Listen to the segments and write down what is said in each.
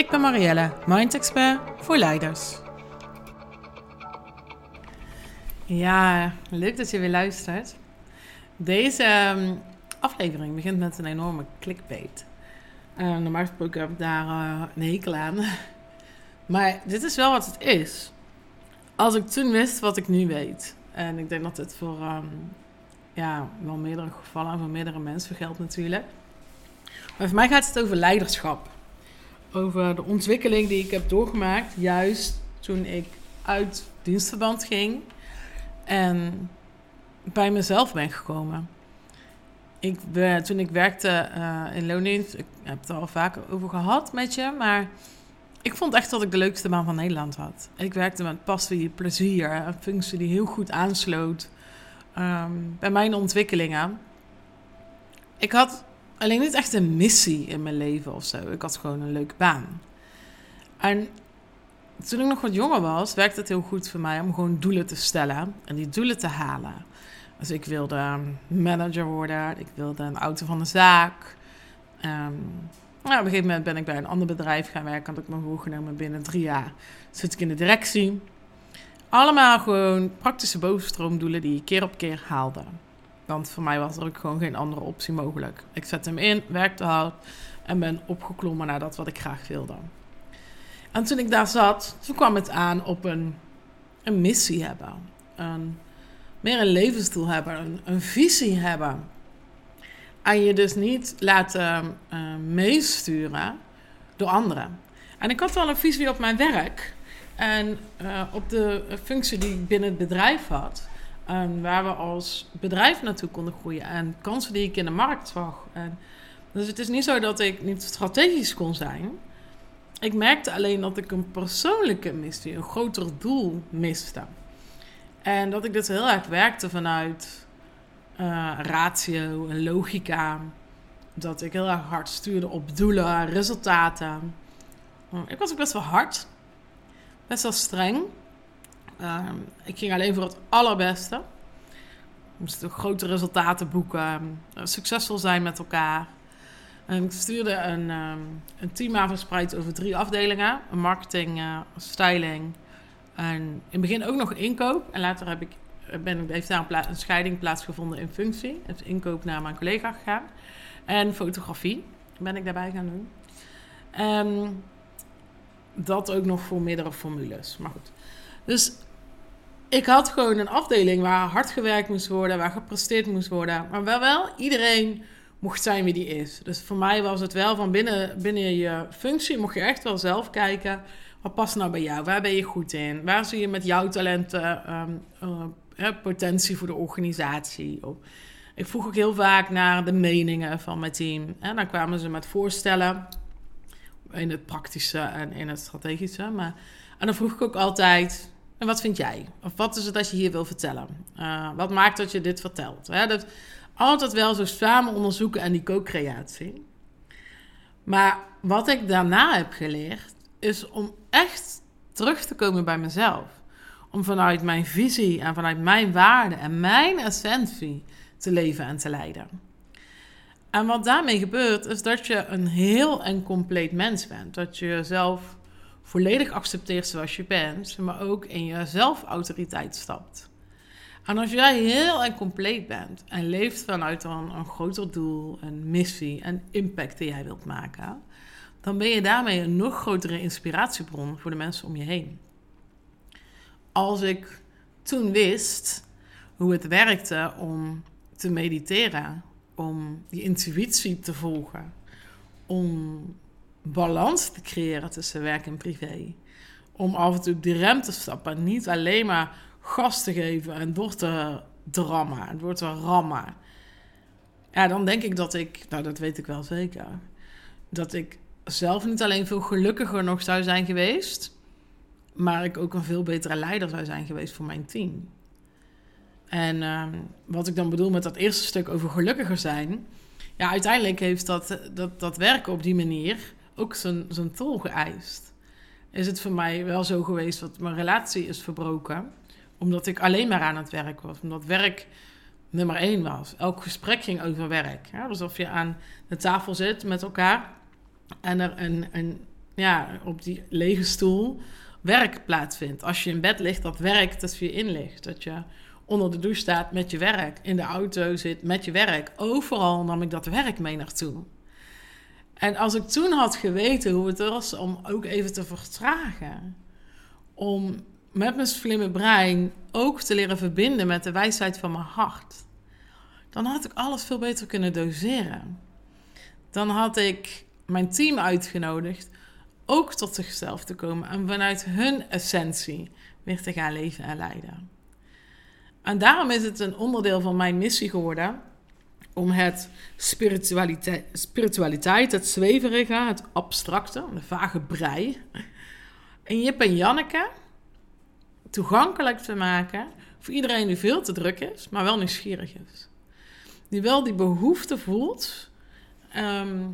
Ik ben Marielle, Mind Expert voor leiders. Ja, leuk dat je weer luistert. Deze ehm, aflevering begint met een enorme clickbait. Uh, normaal gesproken heb ik daar uh, een hekel aan. Maar dit is wel wat het is. Als ik toen wist wat ik nu weet. En ik denk dat dit voor um, ja, wel meerdere gevallen en voor meerdere mensen geldt natuurlijk. Maar voor mij gaat het over leiderschap. Over de ontwikkeling die ik heb doorgemaakt, juist toen ik uit dienstverband ging en bij mezelf ben gekomen. Ik, toen ik werkte uh, in loondienst, ik heb het er al vaker over gehad met je, maar ik vond echt dat ik de leukste baan van Nederland had. Ik werkte met passie, plezier, een functie die heel goed aansloot um, bij mijn ontwikkelingen. Ik had alleen niet echt een missie in mijn leven of zo. Ik had gewoon een leuke baan. En toen ik nog wat jonger was, werkte het heel goed voor mij om gewoon doelen te stellen en die doelen te halen. Dus ik wilde manager worden, ik wilde een auto van de zaak. Um, nou, op een gegeven moment ben ik bij een ander bedrijf gaan werken. Had ik me voorgenomen binnen drie jaar zit ik in de directie. Allemaal gewoon praktische bovenstroomdoelen die ik keer op keer haalde. Want voor mij was er ook gewoon geen andere optie mogelijk. Ik zette hem in, werkte hard en ben opgeklommen naar dat wat ik graag wilde. En toen ik daar zat, toen kwam het aan op een, een missie hebben. Een, meer een levensdoel hebben, een, visie hebben. En je dus niet laten uh, meesturen door anderen. En ik had wel een visie op mijn werk. En uh, op de functie die ik binnen het bedrijf had. Um, waar we als bedrijf naartoe konden groeien. En kansen die ik in de markt zag. En, dus het is niet zo dat ik niet strategisch kon zijn. Ik merkte alleen dat ik een persoonlijke missie, een groter doel miste. En dat ik dus heel erg werkte vanuit uh, ratio en logica. Dat ik heel erg hard stuurde op doelen, resultaten. ik was ook best wel hard. Best wel streng. Uh, ik ging alleen voor het allerbeste. Moest grote resultaten boeken. succesvol zijn met elkaar. En ik stuurde een, um, een team verspreid over drie afdelingen: marketing, uh, styling en in het begin ook nog inkoop. En later heb ik, ben, heeft daar een, een scheiding plaatsgevonden in functie. Het inkoop naar mijn collega gegaan. En fotografie ben ik daarbij gaan doen. Um, dat ook nog voor meerdere formules. Maar goed. Dus ik had gewoon een afdeling waar hard gewerkt moest worden, waar gepresteerd moest worden. Maar waar wel iedereen mocht zijn wie die is. Dus voor mij was het wel van binnen, binnen je functie mocht je echt wel zelf kijken. Wat past nou bij jou? Waar ben je goed in? Waar zie je met jouw talenten um, uh, potentie voor de organisatie? Ik vroeg ook heel vaak naar de meningen van mijn team. En dan kwamen ze met voorstellen in het praktische en in het strategische. Maar, en dan vroeg ik ook altijd: en wat vind jij? Of wat is het dat je hier wil vertellen? Uh, wat maakt dat je dit vertelt? Hè? Dat, altijd wel zo samen onderzoeken en die co-creatie. Maar wat ik daarna heb geleerd, is om echt terug te komen bij mezelf. Om vanuit mijn visie en vanuit mijn waarden en mijn essentie te leven en te leiden. En wat daarmee gebeurt, is dat je een heel en compleet mens bent. Dat je jezelf volledig accepteert zoals je bent, maar ook in je zelfautoriteit stapt. En als jij heel en compleet bent en leeft vanuit een, een groter doel, een missie en impact die jij wilt maken, dan ben je daarmee een nog grotere inspiratiebron voor de mensen om je heen. Als ik toen wist hoe het werkte om te mediteren, om die intuïtie te volgen, om balans te creëren tussen werk en privé, om af en toe op die rem te stappen, niet alleen maar gas te geven en door te drammen, door te rammen. Ja, dan denk ik dat ik, nou dat weet ik wel zeker, dat ik zelf niet alleen veel gelukkiger nog zou zijn geweest, maar ik ook een veel betere leider zou zijn geweest voor mijn team. En ehm, wat ik dan bedoel met dat eerste stuk over gelukkiger zijn. Ja, uiteindelijk heeft dat, dat, dat werken op die manier ook zijn, zijn tol geëist. Is het voor mij wel zo geweest dat mijn relatie is verbroken, omdat ik alleen maar aan het werk was. Omdat werk nummer één was. Elk gesprek ging over werk. Ja, alsof je aan de tafel zit met elkaar en er een, een, ja, op die lege stoel werk plaatsvindt. Als je in bed ligt, dat werk dat je in ligt. Dat je onder de douche staat met je werk, in de auto zit met je werk. Overal nam ik dat werk mee naartoe. En als ik toen had geweten hoe het was om ook even te vertragen, om met mijn slimme brein ook te leren verbinden met de wijsheid van mijn hart, dan had ik alles veel beter kunnen doseren. Dan had ik mijn team uitgenodigd ook tot zichzelf te komen en vanuit hun essentie weer te gaan leven en leiden. En daarom is het een onderdeel van mijn missie geworden om het spiritualiteit, spiritualiteit het zweverige, het abstracte, de vage brei, en Jip en Janneke toegankelijk te maken voor iedereen die veel te druk is, maar wel nieuwsgierig is. Die wel die behoefte voelt ehm,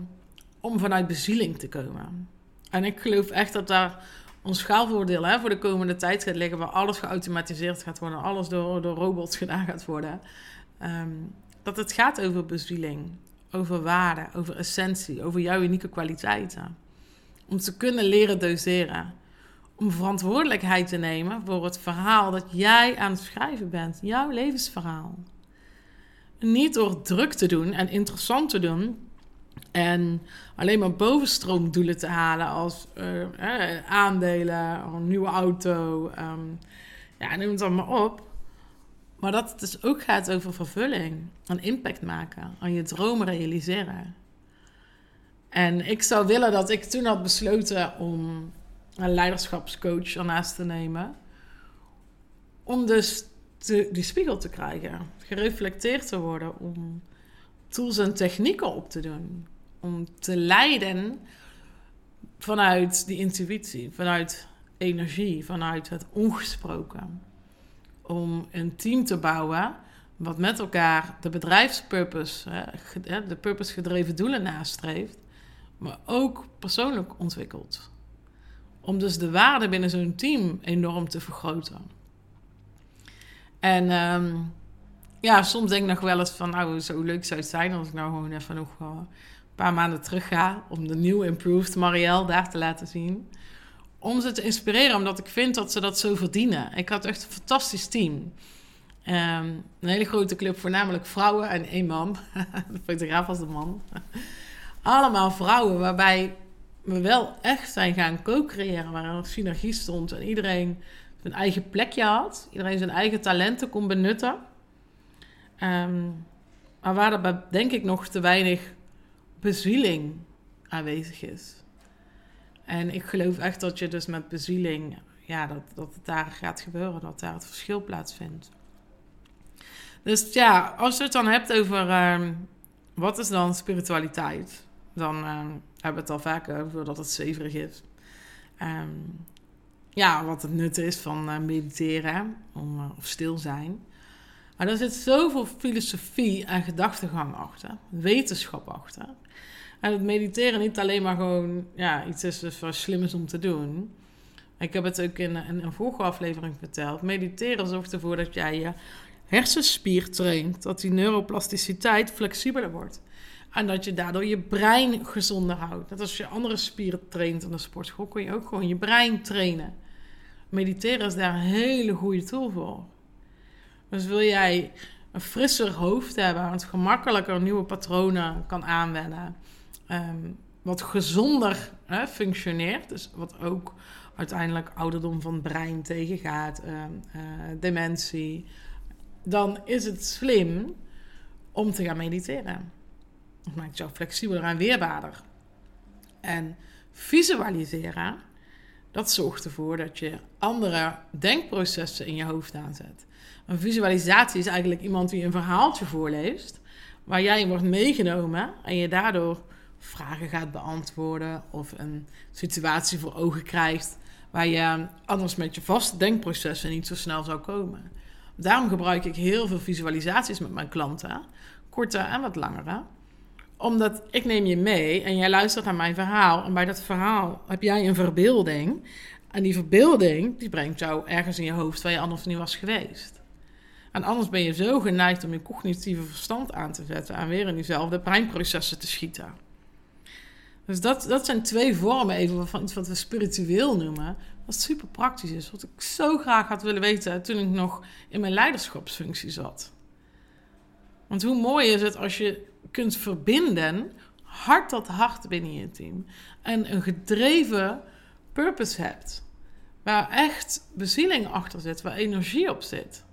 om vanuit bezieling te komen. En ik geloof echt dat daar ons schaalvoordeel hè, voor de komende tijd gaat liggen, waar alles geautomatiseerd gaat worden, alles door, door robots gedaan gaat worden. Ehm, dat het gaat over bezieling, over waarde, over essentie, over jouw unieke kwaliteiten. Om te kunnen leren doseren. Om verantwoordelijkheid te nemen voor het verhaal dat jij aan het schrijven bent, jouw levensverhaal. Niet door druk te doen en interessant te doen, en alleen maar bovenstroomdoelen te halen als uh, aandelen, een nieuwe auto. Um, ja, neem het allemaal op. Maar dat het dus ook gaat over vervulling. Aan impact maken. Aan je dromen realiseren. En ik zou willen dat ik toen had besloten om een leiderschapscoach ernaast te nemen. Om dus die spiegel te krijgen. Gereflecteerd te worden. Om tools en technieken op te doen om te leiden vanuit die intuïtie, vanuit energie, vanuit het ongesproken. Om een team te bouwen wat met elkaar de bedrijfspurpose, de purpose gedreven doelen nastreeft, maar ook persoonlijk ontwikkelt. Om dus de waarde binnen zo'n team enorm te vergroten. En ehm, ja, soms denk ik nog wel eens van, nou, zo leuk zou het zijn als ik nou gewoon even nog paar maanden terug ga om de nieuwe Improved Marielle daar te laten zien. Om ze te inspireren, omdat ik vind dat ze dat zo verdienen. Ik had echt een fantastisch team. Ehm, een hele grote club, voornamelijk vrouwen en één man. de fotograaf was de man. Allemaal vrouwen, waarbij we wel echt zijn gaan co-creëren. Waar er synergie stond en iedereen zijn eigen plekje had. Iedereen zijn eigen talenten kon benutten. Um, maar waar er denk ik nog te weinig bezieling aanwezig is. En ik geloof echt dat je dus met bezieling, ja, dat, dat het daar gaat gebeuren, dat daar het verschil plaatsvindt. Dus ja, als je het dan hebt over ehm, wat is dan spiritualiteit, dan ehm, hebben we het al vaker over dat het zweverig is. Ehm, ja, wat het nut is van uh, mediteren uh, of stil zijn. Maar er zit zoveel filosofie en gedachtegang achter, wetenschap achter. En het mediteren niet alleen maar gewoon ja, iets is dus wat slim is om te doen. Ik heb het ook in, een vorige aflevering verteld. Mediteren zorgt ervoor dat jij je hersenspier traint. Dat die neuroplasticiteit flexibeler wordt. En dat je daardoor je brein gezonder houdt. Net als je andere spieren traint in de sportschool, kun je ook gewoon je brein trainen. Mediteren is daar een hele goede tool voor. Dus wil jij een frisser hoofd hebben, wat gemakkelijker nieuwe patronen kan aanwenden, Ehm, wat gezonder hè, functioneert. Dus wat ook uiteindelijk ouderdom van het brein tegengaat, uh, dementie. Dan is het slim om te gaan mediteren. Dat maakt jou flexibeler en weerbaarder. En visualiseren, dat zorgt ervoor dat je andere denkprocessen in je hoofd aanzet. Een visualisatie is eigenlijk iemand die een verhaaltje voorleest, waar jij wordt meegenomen en je daardoor vragen gaat beantwoorden of een situatie voor ogen krijgt waar je anders met je vaste denkprocessen niet zo snel zou komen. Daarom gebruik ik heel veel visualisaties met mijn klanten, korte en wat langere. Omdat ik neem je mee en jij luistert naar mijn verhaal. En bij dat verhaal heb jij een verbeelding. En die verbeelding die brengt jou ergens in je hoofd waar je anders niet was geweest. En anders ben je zo geneigd om je cognitieve verstand aan te zetten en weer in diezelfde breinprocessen te schieten. Dus dat, dat zijn twee vormen even van iets wat we spiritueel noemen. Wat super praktisch is. Wat ik zo graag had willen weten toen ik nog in mijn leiderschapsfunctie zat. Want hoe mooi is het als je kunt verbinden, hart tot hart binnen je team. En een gedreven purpose hebt. Waar echt bezieling achter zit, waar energie op zit.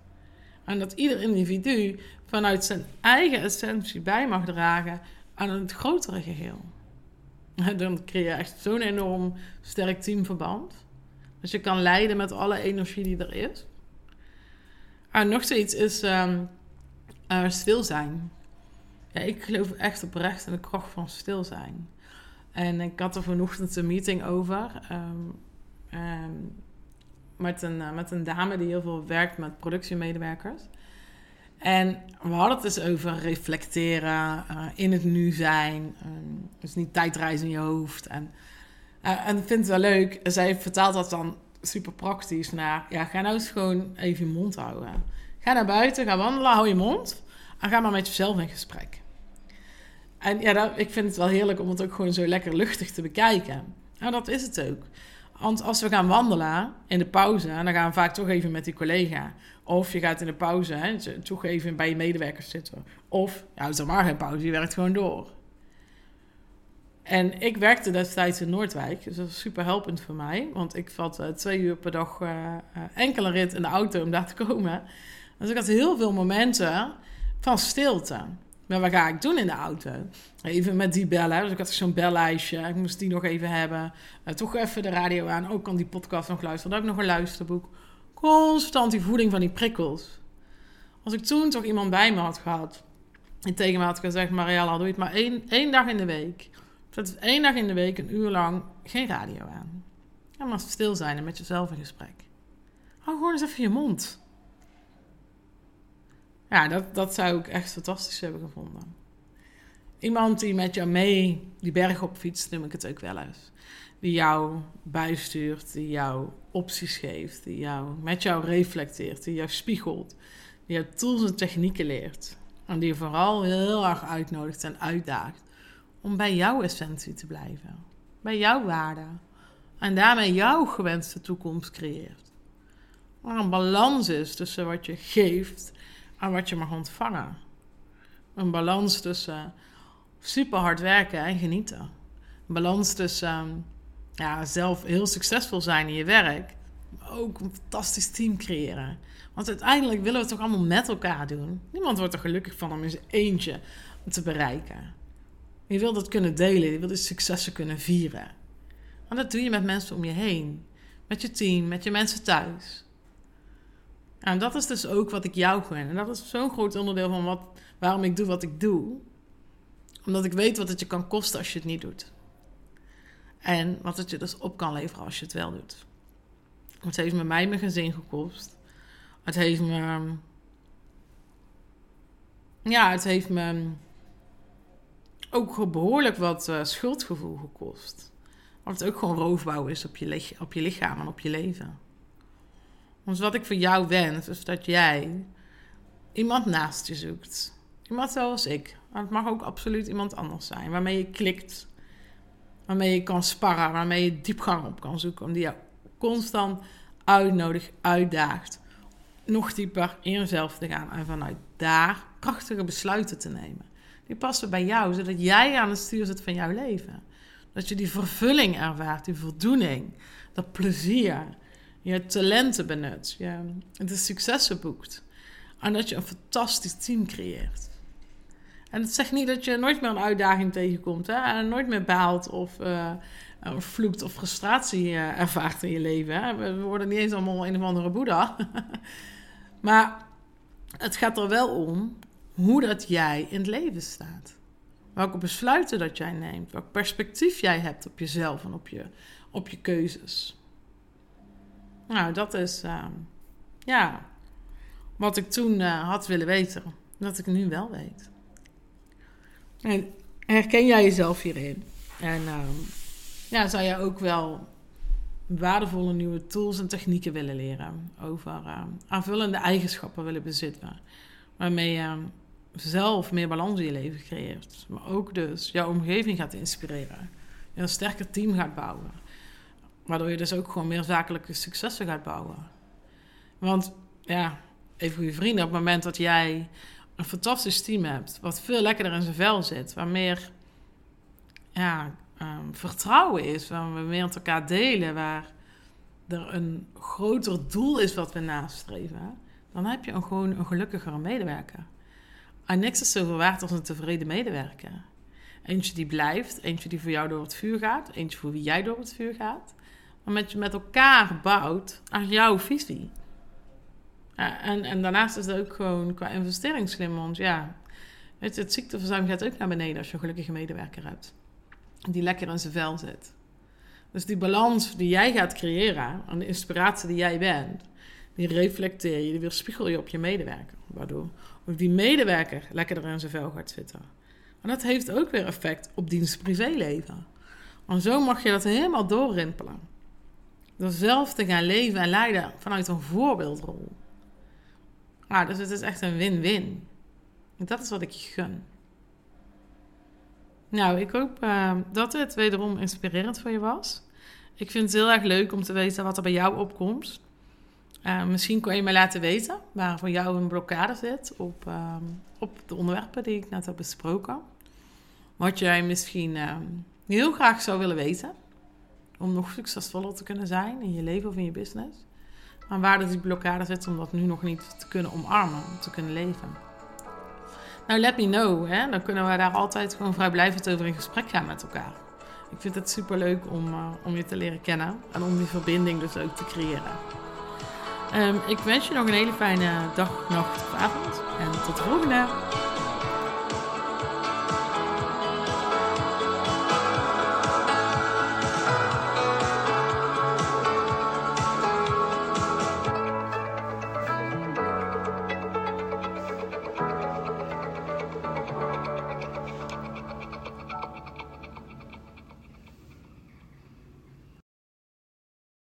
En dat ieder individu vanuit zijn eigen essentie bij mag dragen aan het grotere geheel. Dan creëer je echt zo'n enorm sterk teamverband. Dus je kan leiden met alle energie die er is. En nog zoiets is um, stil zijn. Ik geloof echt oprecht in de kracht van stil zijn. En ik had er vanochtend een meeting over. Um, um, met, een, uh, met een dame die heel veel werkt met productiemedewerkers. En we hadden het dus over reflecteren, uh, in het nu zijn. Um, dus niet tijdreizen in je hoofd. En, uh, en ik vind het wel leuk. Zij vertaalt dat dan super praktisch naar... Ja, ga nou eens gewoon even je mond houden. Ga naar buiten, ga wandelen, hou je mond. En ga maar met jezelf in gesprek. En ja, dat, ik vind het wel heerlijk om het ook gewoon zo lekker luchtig te bekijken. Nou, dat is het ook. Want als we gaan wandelen in de pauze, dan gaan we vaak toch even met die collega. Of je gaat in de pauze toch even bij je medewerkers zitten. Of, ja, is maar geen pauze, je werkt gewoon door. En ik werkte destijds in Noordwijk, dus dat was super helpend voor mij. Want ik vat uh, twee uur per dag uh, uh, enkele rit in de auto om daar te komen. Dus ik had heel veel momenten van stilte. Maar wat ga ik doen in de auto? Even met die bellen. Dus ik had zo'n bellijstje. Ik moest die nog even hebben. Uh, toch even de radio aan. Ook kan die podcast nog luisteren. Dan ik nog een luisterboek. Constant die voeding van die prikkels. Als ik toen toch iemand bij me had gehad. Die tegen me had gezegd: Mariella, doe je het maar één, één dag in de week. Zet één dag in de week, een uur lang, geen radio aan. Ja, maar stil zijn en met jezelf in gesprek. Hou gewoon eens even je mond. Ja, dat, dat zou ik echt fantastisch hebben gevonden. Iemand die met jou mee die berg op fietst, noem ik het ook wel eens. Die jou bijstuurt, die jou opties geeft, die jou met jou reflecteert, die jou spiegelt, die jou tools en technieken leert. En die je vooral heel erg uitnodigt en uitdaagt om bij jouw essentie te blijven, bij jouw waarde. En daarmee jouw gewenste toekomst creëert. Waar een balans is tussen wat je geeft aan wat je mag ontvangen. Een balans tussen super hard werken en genieten. Een balans tussen ja, zelf heel succesvol zijn in je werk, maar ook een fantastisch team creëren. Want uiteindelijk willen we het toch allemaal met elkaar doen. Niemand wordt er gelukkig van om in zijn eentje te bereiken. Je wilt dat kunnen delen, je wilt de successen kunnen vieren. En dat doe je met mensen om je heen, met je team, met je mensen thuis. En dat is dus ook wat ik jou gun. En dat is zo'n groot onderdeel van wat, waarom ik doe wat ik doe. Omdat ik weet wat het je kan kosten als je het niet doet. En wat het je dus op kan leveren als je het wel doet. Het heeft me mij mijn gezin gekost. Het heeft me. Ja, het heeft me ook behoorlijk wat uh, schuldgevoel gekost. Wat ook gewoon roofbouw is op je, op je lichaam en op je leven. Dus wat ik voor jou wens, is dat jij iemand naast je zoekt. Iemand zoals ik. Maar het mag ook absoluut iemand anders zijn. Waarmee je klikt. Waarmee je kan sparren. Waarmee je diepgang op kan zoeken. Om die jou constant uitnodigt, uitdaagt. Nog dieper in jezelf te gaan. En vanuit daar krachtige besluiten te nemen. Die passen bij jou, zodat jij aan het stuur zit van jouw leven. Dat je die vervulling ervaart, die voldoening, dat plezier je talenten benut, je de successen boekt. En dat je een fantastisch team creëert. En het zegt niet dat je nooit meer een uitdaging tegenkomt. Hè? En nooit meer baalt of uh, vloekt of frustratie uh, ervaart in je leven. Hè? We worden niet eens allemaal een of andere boeddha. maar het gaat er wel om hoe dat jij in het leven staat. Welke besluiten dat jij neemt. Welk perspectief jij hebt op jezelf en op je, op je keuzes. Nou, dat is uh, ja, wat ik toen uh, had willen weten. Dat ik nu wel weet. En herken jij jezelf hierin? En uh, ja, zou jij ook wel waardevolle nieuwe tools en technieken willen leren. Over uh, aanvullende eigenschappen willen bezitten. Waarmee je zelf meer balans in je leven creëert. Maar ook dus jouw omgeving gaat inspireren. Je een sterker team gaat bouwen. Waardoor je dus ook gewoon meer zakelijke successen gaat bouwen. Want ja, even je vrienden, op het moment dat jij een fantastisch team hebt, wat veel lekkerder in zijn vel zit, waar meer ja, um, vertrouwen is, waar we meer met elkaar delen, waar er een groter doel is wat we nastreven, dan heb je een, gewoon een gelukkigere medewerker. En niks is zoveel waard als een tevreden medewerker. Eentje die blijft, eentje die voor jou door het vuur gaat, eentje voor wie jij door het vuur gaat. Maar je met elkaar bouwt aan jouw visie. En, en daarnaast is het ook gewoon qua investering slim, want ja, het, het ziekteverzuim gaat ook naar beneden als je een gelukkige medewerker hebt. Die lekker in zijn vel zit. Dus die balans die jij gaat creëren en de inspiratie die jij bent, die reflecteer je, die weerspiegel je op je medewerker. Waardoor of die medewerker lekkerder in zijn vel gaat zitten. En dat heeft ook weer effect op diens privéleven. Want zo mag je dat helemaal doorrimpelen. Door zelf te gaan leven en leiden vanuit een voorbeeldrol. Ah, dus het is echt een win-win. Dat is wat ik je gun. Nou, ik hoop uh, dat het wederom inspirerend voor je was. Ik vind het heel erg leuk om te weten wat er bij jou opkomt. Uh, misschien kun je me laten weten waar voor jou een blokkade zit op, uh, op de onderwerpen die ik net heb besproken. Wat jij misschien heel graag zou willen weten om nog succesvoller te kunnen zijn in je leven of in je business. Maar waar dus die blokkade zit om dat nu nog niet te kunnen omarmen, om te kunnen leven. Nou, let me know. Hè? Dan kunnen we daar altijd gewoon vrijblijvend over in gesprek gaan met elkaar. Ik vind het super leuk om, uh, om je te leren kennen en om die verbinding dus ook te creëren. Um, ik wens je nog een hele fijne dag, nacht of avond. En tot de volgende!